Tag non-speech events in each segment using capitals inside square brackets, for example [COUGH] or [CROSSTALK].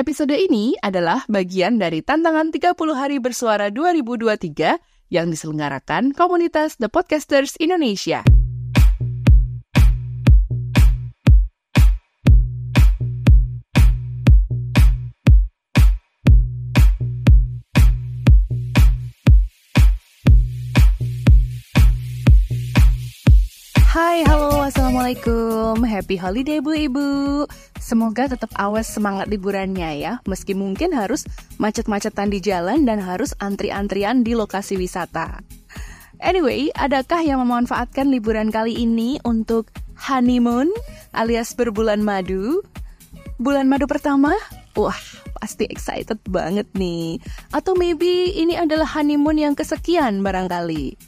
Episode ini adalah bagian dari tantangan 30 hari bersuara 2023 yang diselenggarakan komunitas The Podcasters Indonesia. Hai, halo, assalamualaikum. Happy holiday, Bu Ibu. Semoga tetap awas semangat liburannya ya, meski mungkin harus macet-macetan di jalan dan harus antri-antrian di lokasi wisata. Anyway, adakah yang memanfaatkan liburan kali ini untuk honeymoon alias berbulan madu? Bulan madu pertama? Wah, pasti excited banget nih. Atau maybe ini adalah honeymoon yang kesekian barangkali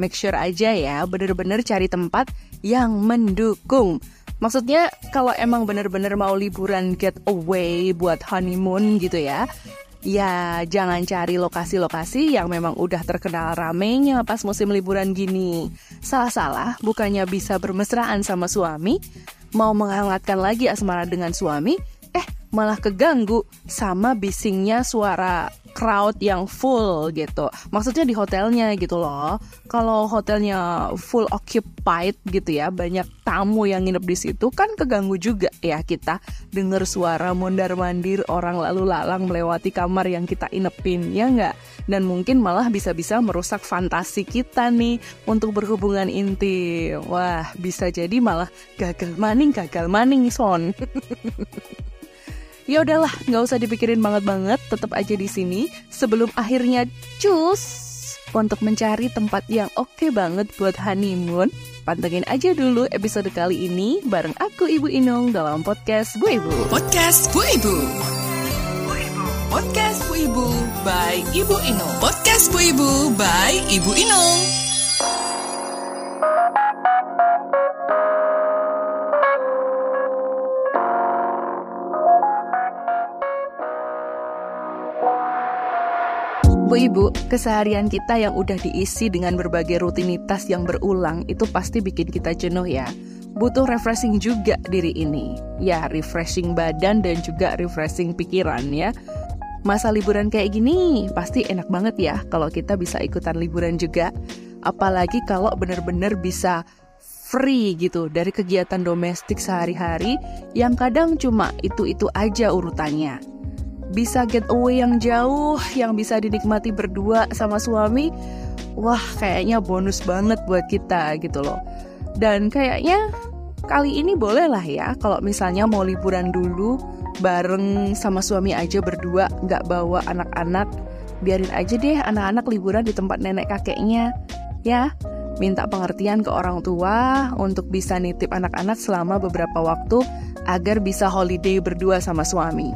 make sure aja ya bener-bener cari tempat yang mendukung. Maksudnya kalau emang bener-bener mau liburan get away buat honeymoon gitu ya, ya jangan cari lokasi-lokasi yang memang udah terkenal ramenya pas musim liburan gini. Salah-salah bukannya bisa bermesraan sama suami, mau menghangatkan lagi asmara dengan suami, eh malah keganggu sama bisingnya suara crowd yang full gitu. Maksudnya di hotelnya gitu loh. Kalau hotelnya full occupied gitu ya, banyak tamu yang nginep di situ kan keganggu juga ya kita denger suara mondar-mandir orang lalu lalang melewati kamar yang kita inepin ya nggak? Dan mungkin malah bisa-bisa merusak fantasi kita nih untuk berhubungan intim. Wah, bisa jadi malah gagal maning, gagal maning son. [LAUGHS] Ya udahlah, nggak usah dipikirin banget-banget, tetap aja di sini sebelum akhirnya cus untuk mencari tempat yang oke okay banget buat honeymoon. Pantengin aja dulu episode kali ini bareng aku Ibu Inung dalam podcast Bu Ibu. Podcast Bu Ibu. Podcast Bu Ibu by Ibu Inung. Podcast Bu Ibu by Ibu Inung. Ibu-ibu, keseharian kita yang udah diisi dengan berbagai rutinitas yang berulang itu pasti bikin kita jenuh ya. Butuh refreshing juga diri ini. Ya, refreshing badan dan juga refreshing pikiran ya. Masa liburan kayak gini pasti enak banget ya kalau kita bisa ikutan liburan juga. Apalagi kalau bener-bener bisa free gitu dari kegiatan domestik sehari-hari yang kadang cuma itu-itu aja urutannya bisa get away yang jauh yang bisa dinikmati berdua sama suami wah kayaknya bonus banget buat kita gitu loh dan kayaknya kali ini boleh lah ya kalau misalnya mau liburan dulu bareng sama suami aja berdua nggak bawa anak-anak biarin aja deh anak-anak liburan di tempat nenek kakeknya ya minta pengertian ke orang tua untuk bisa nitip anak-anak selama beberapa waktu agar bisa holiday berdua sama suami.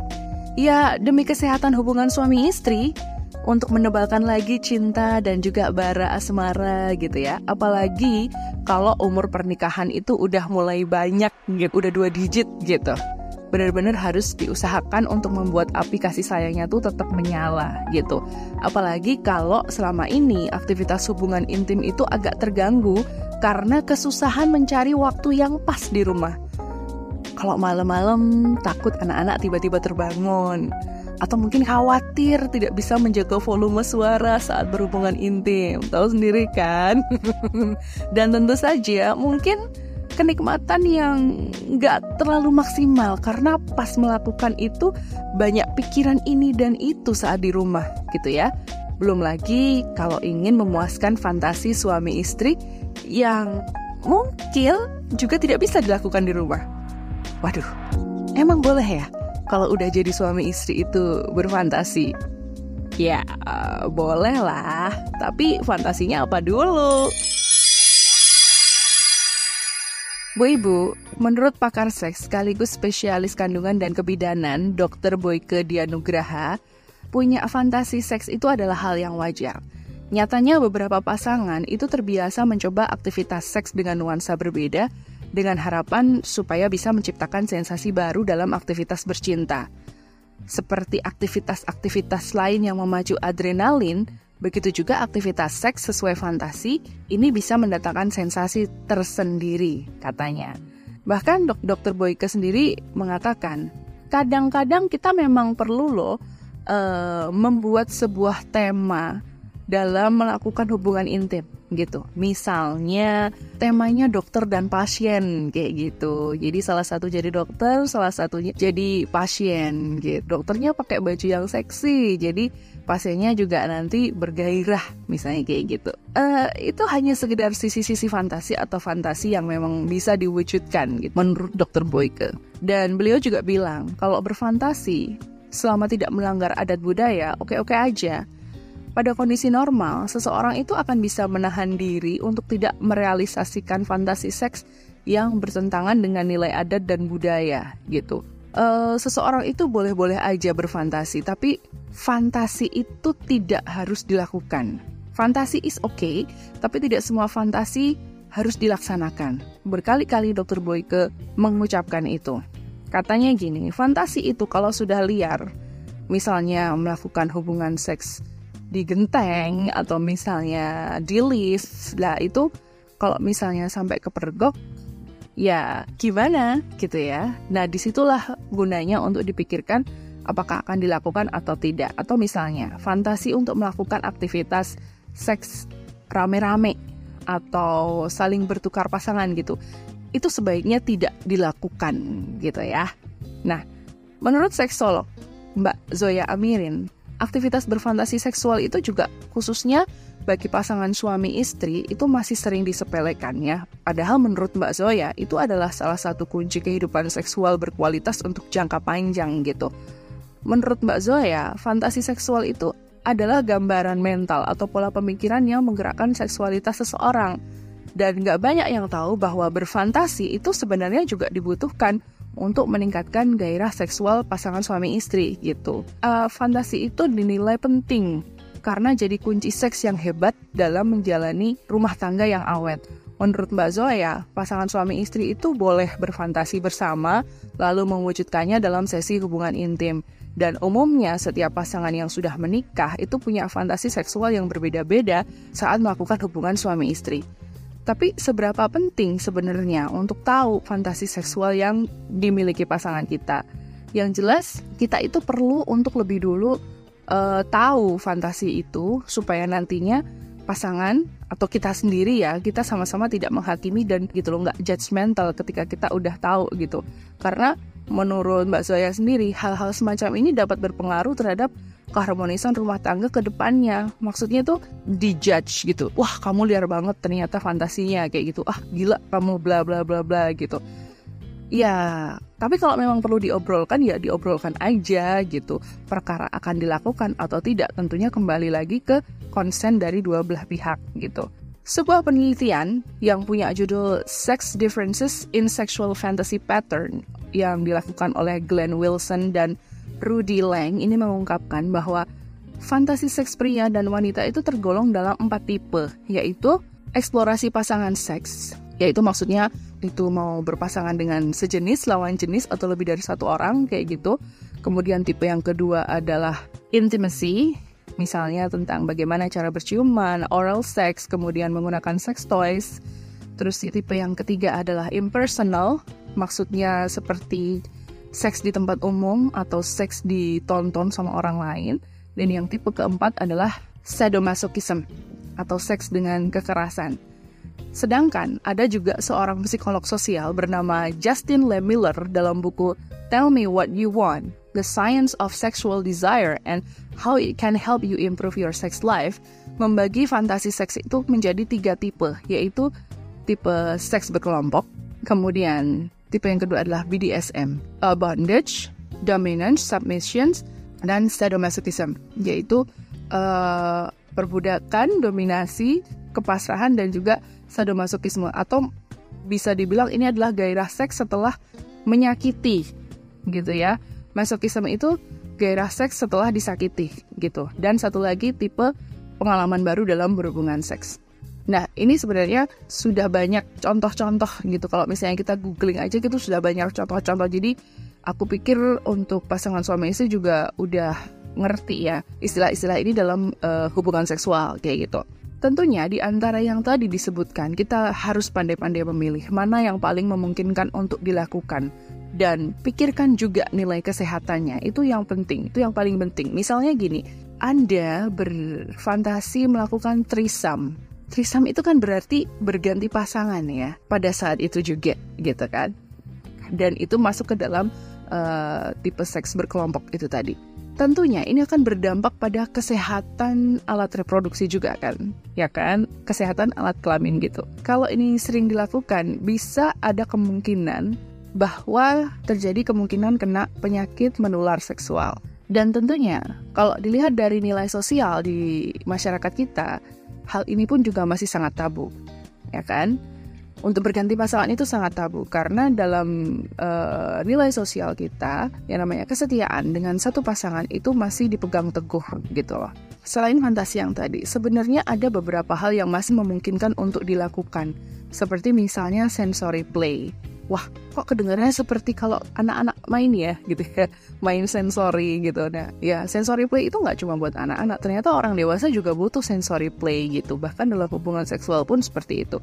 Ya, demi kesehatan hubungan suami istri, untuk menebalkan lagi cinta dan juga bara asmara gitu ya. Apalagi kalau umur pernikahan itu udah mulai banyak gitu, udah dua digit gitu. Benar-benar harus diusahakan untuk membuat api kasih sayangnya tuh tetap menyala gitu. Apalagi kalau selama ini aktivitas hubungan intim itu agak terganggu karena kesusahan mencari waktu yang pas di rumah kalau malam-malam takut anak-anak tiba-tiba terbangun atau mungkin khawatir tidak bisa menjaga volume suara saat berhubungan intim. Tahu sendiri kan? [LAUGHS] Dan tentu saja mungkin kenikmatan yang nggak terlalu maksimal karena pas melakukan itu banyak pikiran ini dan itu saat di rumah gitu ya. Belum lagi kalau ingin memuaskan fantasi suami istri yang mungkin juga tidak bisa dilakukan di rumah. Waduh, emang boleh ya kalau udah jadi suami istri itu berfantasi? Ya, uh, boleh lah. Tapi fantasinya apa dulu? Bu Ibu, menurut pakar seks sekaligus spesialis kandungan dan kebidanan, Dr. Boyke Dianugraha, punya fantasi seks itu adalah hal yang wajar. Nyatanya beberapa pasangan itu terbiasa mencoba aktivitas seks dengan nuansa berbeda dengan harapan supaya bisa menciptakan sensasi baru dalam aktivitas bercinta. Seperti aktivitas-aktivitas lain yang memacu adrenalin, begitu juga aktivitas seks sesuai fantasi ini bisa mendatangkan sensasi tersendiri, katanya. Bahkan dok Dr. Boyke sendiri mengatakan, kadang-kadang kita memang perlu loh uh, membuat sebuah tema dalam melakukan hubungan intim gitu. Misalnya temanya dokter dan pasien kayak gitu. Jadi salah satu jadi dokter, salah satunya jadi pasien gitu. Dokternya pakai baju yang seksi, jadi pasiennya juga nanti bergairah misalnya kayak gitu. Uh, itu hanya sekedar sisi-sisi fantasi atau fantasi yang memang bisa diwujudkan gitu menurut dokter Boyke. Dan beliau juga bilang kalau berfantasi selama tidak melanggar adat budaya, oke-oke aja pada kondisi normal, seseorang itu akan bisa menahan diri untuk tidak merealisasikan fantasi seks yang bertentangan dengan nilai adat dan budaya gitu. Uh, seseorang itu boleh-boleh aja berfantasi, tapi fantasi itu tidak harus dilakukan. Fantasi is okay, tapi tidak semua fantasi harus dilaksanakan. Berkali-kali Dr. Boyke mengucapkan itu. Katanya gini, fantasi itu kalau sudah liar, misalnya melakukan hubungan seks di genteng atau misalnya di lift lah itu kalau misalnya sampai ke pergok ya gimana gitu ya. Nah di situlah gunanya untuk dipikirkan apakah akan dilakukan atau tidak. Atau misalnya fantasi untuk melakukan aktivitas seks rame-rame atau saling bertukar pasangan gitu itu sebaiknya tidak dilakukan gitu ya. Nah menurut seksolog Mbak Zoya Amirin aktivitas berfantasi seksual itu juga khususnya bagi pasangan suami istri itu masih sering disepelekan ya. Padahal menurut Mbak Zoya itu adalah salah satu kunci kehidupan seksual berkualitas untuk jangka panjang gitu. Menurut Mbak Zoya, fantasi seksual itu adalah gambaran mental atau pola pemikiran yang menggerakkan seksualitas seseorang. Dan nggak banyak yang tahu bahwa berfantasi itu sebenarnya juga dibutuhkan untuk meningkatkan gairah seksual pasangan suami istri gitu. Uh, fantasi itu dinilai penting karena jadi kunci seks yang hebat dalam menjalani rumah tangga yang awet. Menurut Mbak Zoya, pasangan suami istri itu boleh berfantasi bersama lalu mewujudkannya dalam sesi hubungan intim. Dan umumnya setiap pasangan yang sudah menikah itu punya fantasi seksual yang berbeda-beda saat melakukan hubungan suami istri. Tapi seberapa penting sebenarnya untuk tahu fantasi seksual yang dimiliki pasangan kita? Yang jelas kita itu perlu untuk lebih dulu uh, tahu fantasi itu supaya nantinya pasangan atau kita sendiri ya kita sama-sama tidak menghakimi dan gitu loh nggak judgmental ketika kita udah tahu gitu karena menurut Mbak Zoya sendiri hal-hal semacam ini dapat berpengaruh terhadap keharmonisan rumah tangga ke depannya. Maksudnya tuh dijudge gitu. Wah, kamu liar banget ternyata fantasinya kayak gitu. Ah, gila kamu bla bla bla bla gitu. Ya, tapi kalau memang perlu diobrolkan ya diobrolkan aja gitu. Perkara akan dilakukan atau tidak tentunya kembali lagi ke konsen dari dua belah pihak gitu. Sebuah penelitian yang punya judul Sex Differences in Sexual Fantasy Pattern yang dilakukan oleh Glenn Wilson dan Rudy Lang ini mengungkapkan bahwa fantasi seks pria dan wanita itu tergolong dalam empat tipe, yaitu eksplorasi pasangan seks, yaitu maksudnya itu mau berpasangan dengan sejenis, lawan jenis, atau lebih dari satu orang, kayak gitu. Kemudian tipe yang kedua adalah intimacy, misalnya tentang bagaimana cara berciuman, oral sex, kemudian menggunakan sex toys. Terus tipe yang ketiga adalah impersonal, maksudnya seperti seks di tempat umum atau seks ditonton sama orang lain. Dan yang tipe keempat adalah sadomasochism atau seks dengan kekerasan. Sedangkan ada juga seorang psikolog sosial bernama Justin Le Miller dalam buku Tell Me What You Want, The Science of Sexual Desire and How It Can Help You Improve Your Sex Life, membagi fantasi seks itu menjadi tiga tipe, yaitu tipe seks berkelompok, kemudian Tipe yang kedua adalah BDSM, bondage, dominance, submissions, dan sadomasochism, yaitu uh, perbudakan, dominasi, kepasrahan, dan juga sadomasochisme. Atau bisa dibilang ini adalah gairah seks setelah menyakiti, gitu ya. Masochism itu gairah seks setelah disakiti, gitu. Dan satu lagi tipe pengalaman baru dalam berhubungan seks. Nah, ini sebenarnya sudah banyak contoh-contoh gitu. Kalau misalnya kita googling aja gitu sudah banyak contoh-contoh. Jadi, aku pikir untuk pasangan suami istri juga udah ngerti ya istilah-istilah ini dalam uh, hubungan seksual kayak gitu. Tentunya di antara yang tadi disebutkan, kita harus pandai-pandai memilih mana yang paling memungkinkan untuk dilakukan dan pikirkan juga nilai kesehatannya. Itu yang penting, itu yang paling penting. Misalnya gini, Anda berfantasi melakukan trisam. Trisam itu kan berarti berganti pasangan ya pada saat itu juga gitu kan. Dan itu masuk ke dalam uh, tipe seks berkelompok itu tadi. Tentunya ini akan berdampak pada kesehatan alat reproduksi juga kan, ya kan? Kesehatan alat kelamin gitu. Kalau ini sering dilakukan, bisa ada kemungkinan bahwa terjadi kemungkinan kena penyakit menular seksual. Dan tentunya, kalau dilihat dari nilai sosial di masyarakat kita, hal ini pun juga masih sangat tabu, ya kan? untuk berganti pasangan itu sangat tabu karena dalam uh, nilai sosial kita yang namanya kesetiaan dengan satu pasangan itu masih dipegang teguh gitu loh. Selain fantasi yang tadi, sebenarnya ada beberapa hal yang masih memungkinkan untuk dilakukan, seperti misalnya sensory play. Wah, kok kedengarannya seperti kalau anak-anak main ya, gitu ya, [LAUGHS] main sensory gitu. Nah, ya sensory play itu nggak cuma buat anak-anak, ternyata orang dewasa juga butuh sensory play gitu. Bahkan dalam hubungan seksual pun seperti itu.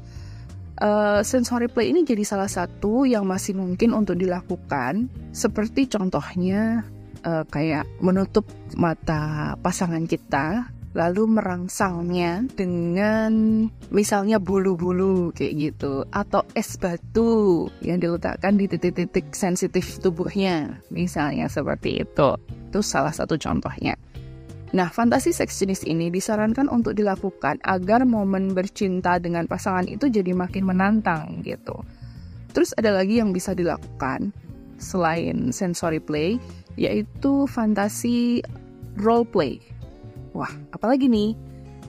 Uh, sensory play ini jadi salah satu yang masih mungkin untuk dilakukan. Seperti contohnya uh, kayak menutup mata pasangan kita lalu merangsangnya dengan misalnya bulu-bulu kayak gitu atau es batu yang diletakkan di titik-titik sensitif tubuhnya misalnya seperti itu itu salah satu contohnya Nah, fantasi seks jenis ini disarankan untuk dilakukan agar momen bercinta dengan pasangan itu jadi makin menantang gitu. Terus ada lagi yang bisa dilakukan selain sensory play, yaitu fantasi role play. Wah, apalagi nih?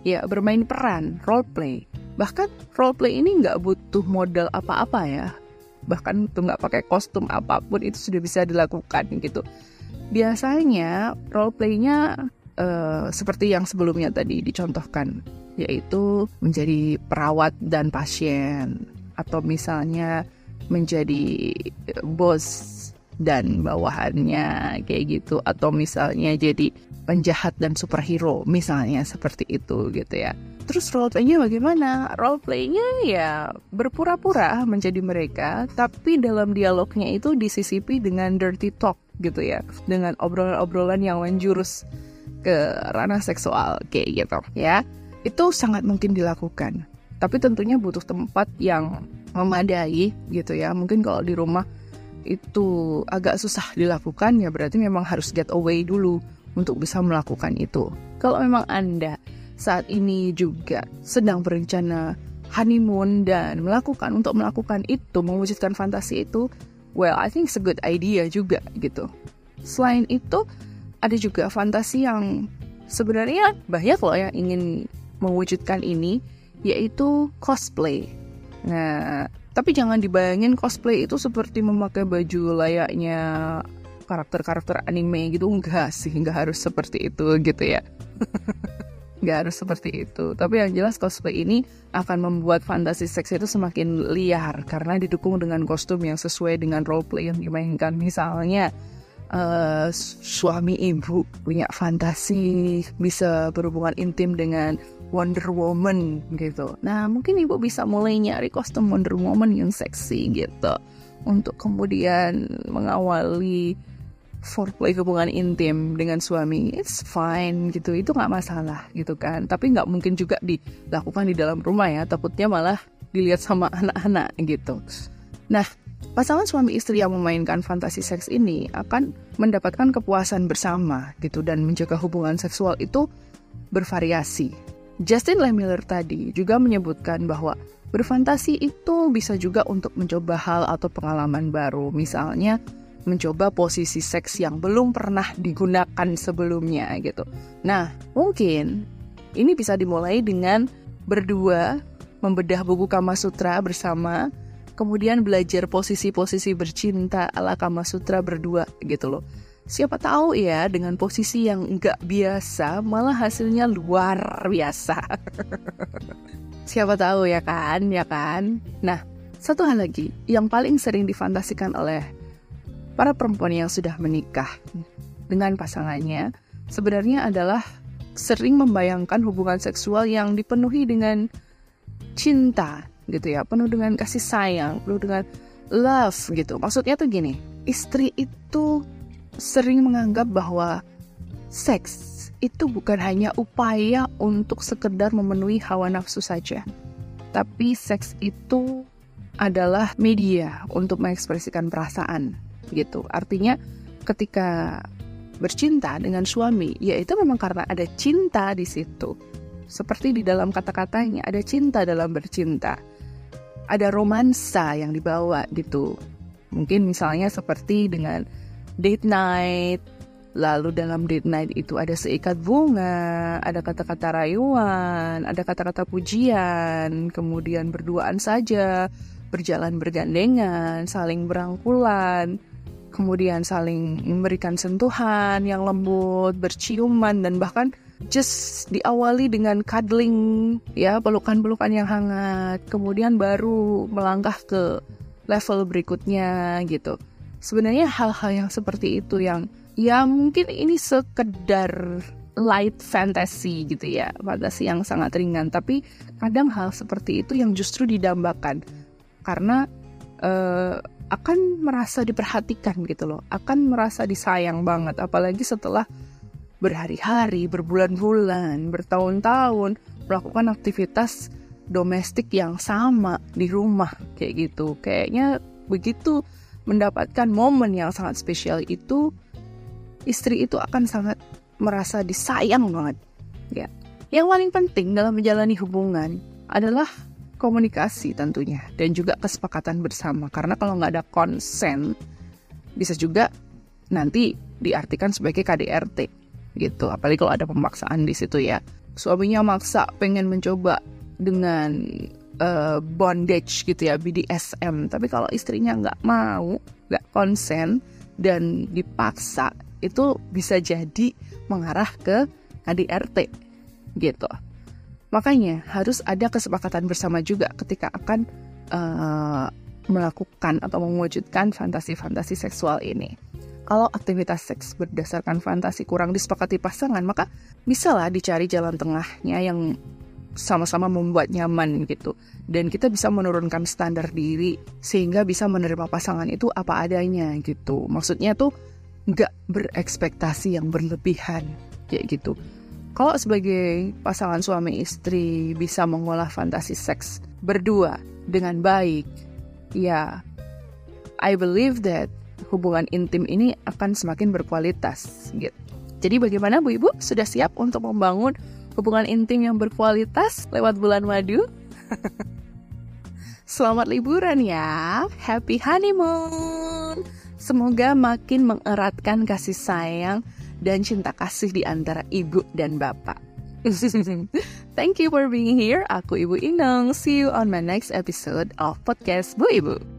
Ya, bermain peran, role play. Bahkan role play ini nggak butuh modal apa-apa ya. Bahkan tuh nggak pakai kostum apa pun itu sudah bisa dilakukan gitu. Biasanya role playnya uh, seperti yang sebelumnya tadi dicontohkan, yaitu menjadi perawat dan pasien, atau misalnya menjadi bos dan bawahannya kayak gitu, atau misalnya jadi penjahat dan superhero, misalnya seperti itu gitu ya. Terus role playnya bagaimana? Role playnya ya berpura-pura menjadi mereka, tapi dalam dialognya itu disisipi dengan dirty talk gitu ya, dengan obrolan-obrolan yang menjurus ke ranah seksual kayak gitu ya. Itu sangat mungkin dilakukan. Tapi tentunya butuh tempat yang memadai gitu ya. Mungkin kalau di rumah itu agak susah dilakukan ya berarti memang harus get away dulu untuk bisa melakukan itu kalau memang anda saat ini juga sedang berencana honeymoon dan melakukan untuk melakukan itu mewujudkan fantasi itu well I think it's a good idea juga gitu selain itu ada juga fantasi yang sebenarnya banyak loh yang ingin mewujudkan ini yaitu cosplay. Nah, tapi jangan dibayangin cosplay itu seperti memakai baju layaknya karakter-karakter anime gitu enggak sih, enggak harus seperti itu gitu ya. [LAUGHS] Enggak harus seperti itu. Tapi yang jelas cosplay ini akan membuat fantasi seks itu semakin liar karena didukung dengan kostum yang sesuai dengan roleplay yang dimainkan. Misalnya uh, suami ibu punya fantasi bisa berhubungan intim dengan Wonder Woman gitu. Nah mungkin ibu bisa mulai nyari kostum Wonder Woman yang seksi gitu untuk kemudian mengawali foreplay hubungan intim dengan suami it's fine gitu. Itu nggak masalah gitu kan. Tapi nggak mungkin juga dilakukan di dalam rumah ya. Takutnya malah dilihat sama [LAUGHS] anak-anak gitu. Nah Pasangan suami istri yang memainkan fantasi seks ini akan mendapatkan kepuasan bersama gitu dan menjaga hubungan seksual itu bervariasi. Justin Lemiller tadi juga menyebutkan bahwa berfantasi itu bisa juga untuk mencoba hal atau pengalaman baru, misalnya mencoba posisi seks yang belum pernah digunakan sebelumnya gitu. Nah, mungkin ini bisa dimulai dengan berdua membedah buku Kama Sutra bersama kemudian belajar posisi-posisi bercinta ala Kama Sutra berdua gitu loh. Siapa tahu ya dengan posisi yang nggak biasa malah hasilnya luar biasa. [LAUGHS] Siapa tahu ya kan, ya kan? Nah, satu hal lagi yang paling sering difantasikan oleh para perempuan yang sudah menikah dengan pasangannya sebenarnya adalah sering membayangkan hubungan seksual yang dipenuhi dengan cinta gitu ya penuh dengan kasih sayang penuh dengan love gitu maksudnya tuh gini istri itu sering menganggap bahwa seks itu bukan hanya upaya untuk sekedar memenuhi hawa nafsu saja. Tapi seks itu adalah media untuk mengekspresikan perasaan gitu. Artinya ketika bercinta dengan suami, ya itu memang karena ada cinta di situ. Seperti di dalam kata-katanya, ada cinta dalam bercinta. Ada romansa yang dibawa gitu. Mungkin misalnya seperti dengan date night, Lalu dalam date night itu ada seikat bunga, ada kata-kata rayuan, ada kata-kata pujian, kemudian berduaan saja, berjalan bergandengan, saling berangkulan, kemudian saling memberikan sentuhan yang lembut, berciuman dan bahkan just diawali dengan cuddling ya, pelukan-pelukan yang hangat, kemudian baru melangkah ke level berikutnya gitu. Sebenarnya hal-hal yang seperti itu yang ya mungkin ini sekedar light fantasy gitu ya fantasi yang sangat ringan. Tapi kadang hal seperti itu yang justru didambakan. Karena uh, akan merasa diperhatikan gitu loh akan merasa disayang banget apalagi setelah berhari-hari berbulan-bulan bertahun-tahun melakukan aktivitas domestik yang sama di rumah kayak gitu kayaknya begitu mendapatkan momen yang sangat spesial itu istri itu akan sangat merasa disayang banget. Ya. Yang paling penting dalam menjalani hubungan adalah komunikasi tentunya dan juga kesepakatan bersama. Karena kalau nggak ada konsen bisa juga nanti diartikan sebagai KDRT gitu. Apalagi kalau ada pemaksaan di situ ya. Suaminya maksa pengen mencoba dengan uh, bondage gitu ya BDSM tapi kalau istrinya nggak mau nggak konsen dan dipaksa itu bisa jadi mengarah ke KDRT gitu. Makanya harus ada kesepakatan bersama juga ketika akan uh, melakukan atau mewujudkan fantasi-fantasi seksual ini. Kalau aktivitas seks berdasarkan fantasi kurang disepakati pasangan, maka bisalah dicari jalan tengahnya yang sama-sama membuat nyaman gitu. Dan kita bisa menurunkan standar diri sehingga bisa menerima pasangan itu apa adanya gitu. Maksudnya tuh nggak berekspektasi yang berlebihan kayak gitu. Kalau sebagai pasangan suami istri bisa mengolah fantasi seks berdua dengan baik, ya I believe that hubungan intim ini akan semakin berkualitas gitu. Jadi bagaimana Bu Ibu sudah siap untuk membangun hubungan intim yang berkualitas lewat bulan madu? [LAUGHS] Selamat liburan ya. Happy honeymoon. Semoga makin mengeratkan kasih sayang dan cinta kasih di antara ibu dan bapak. [LAUGHS] Thank you for being here. Aku Ibu Inong. See you on my next episode of podcast Bu Ibu.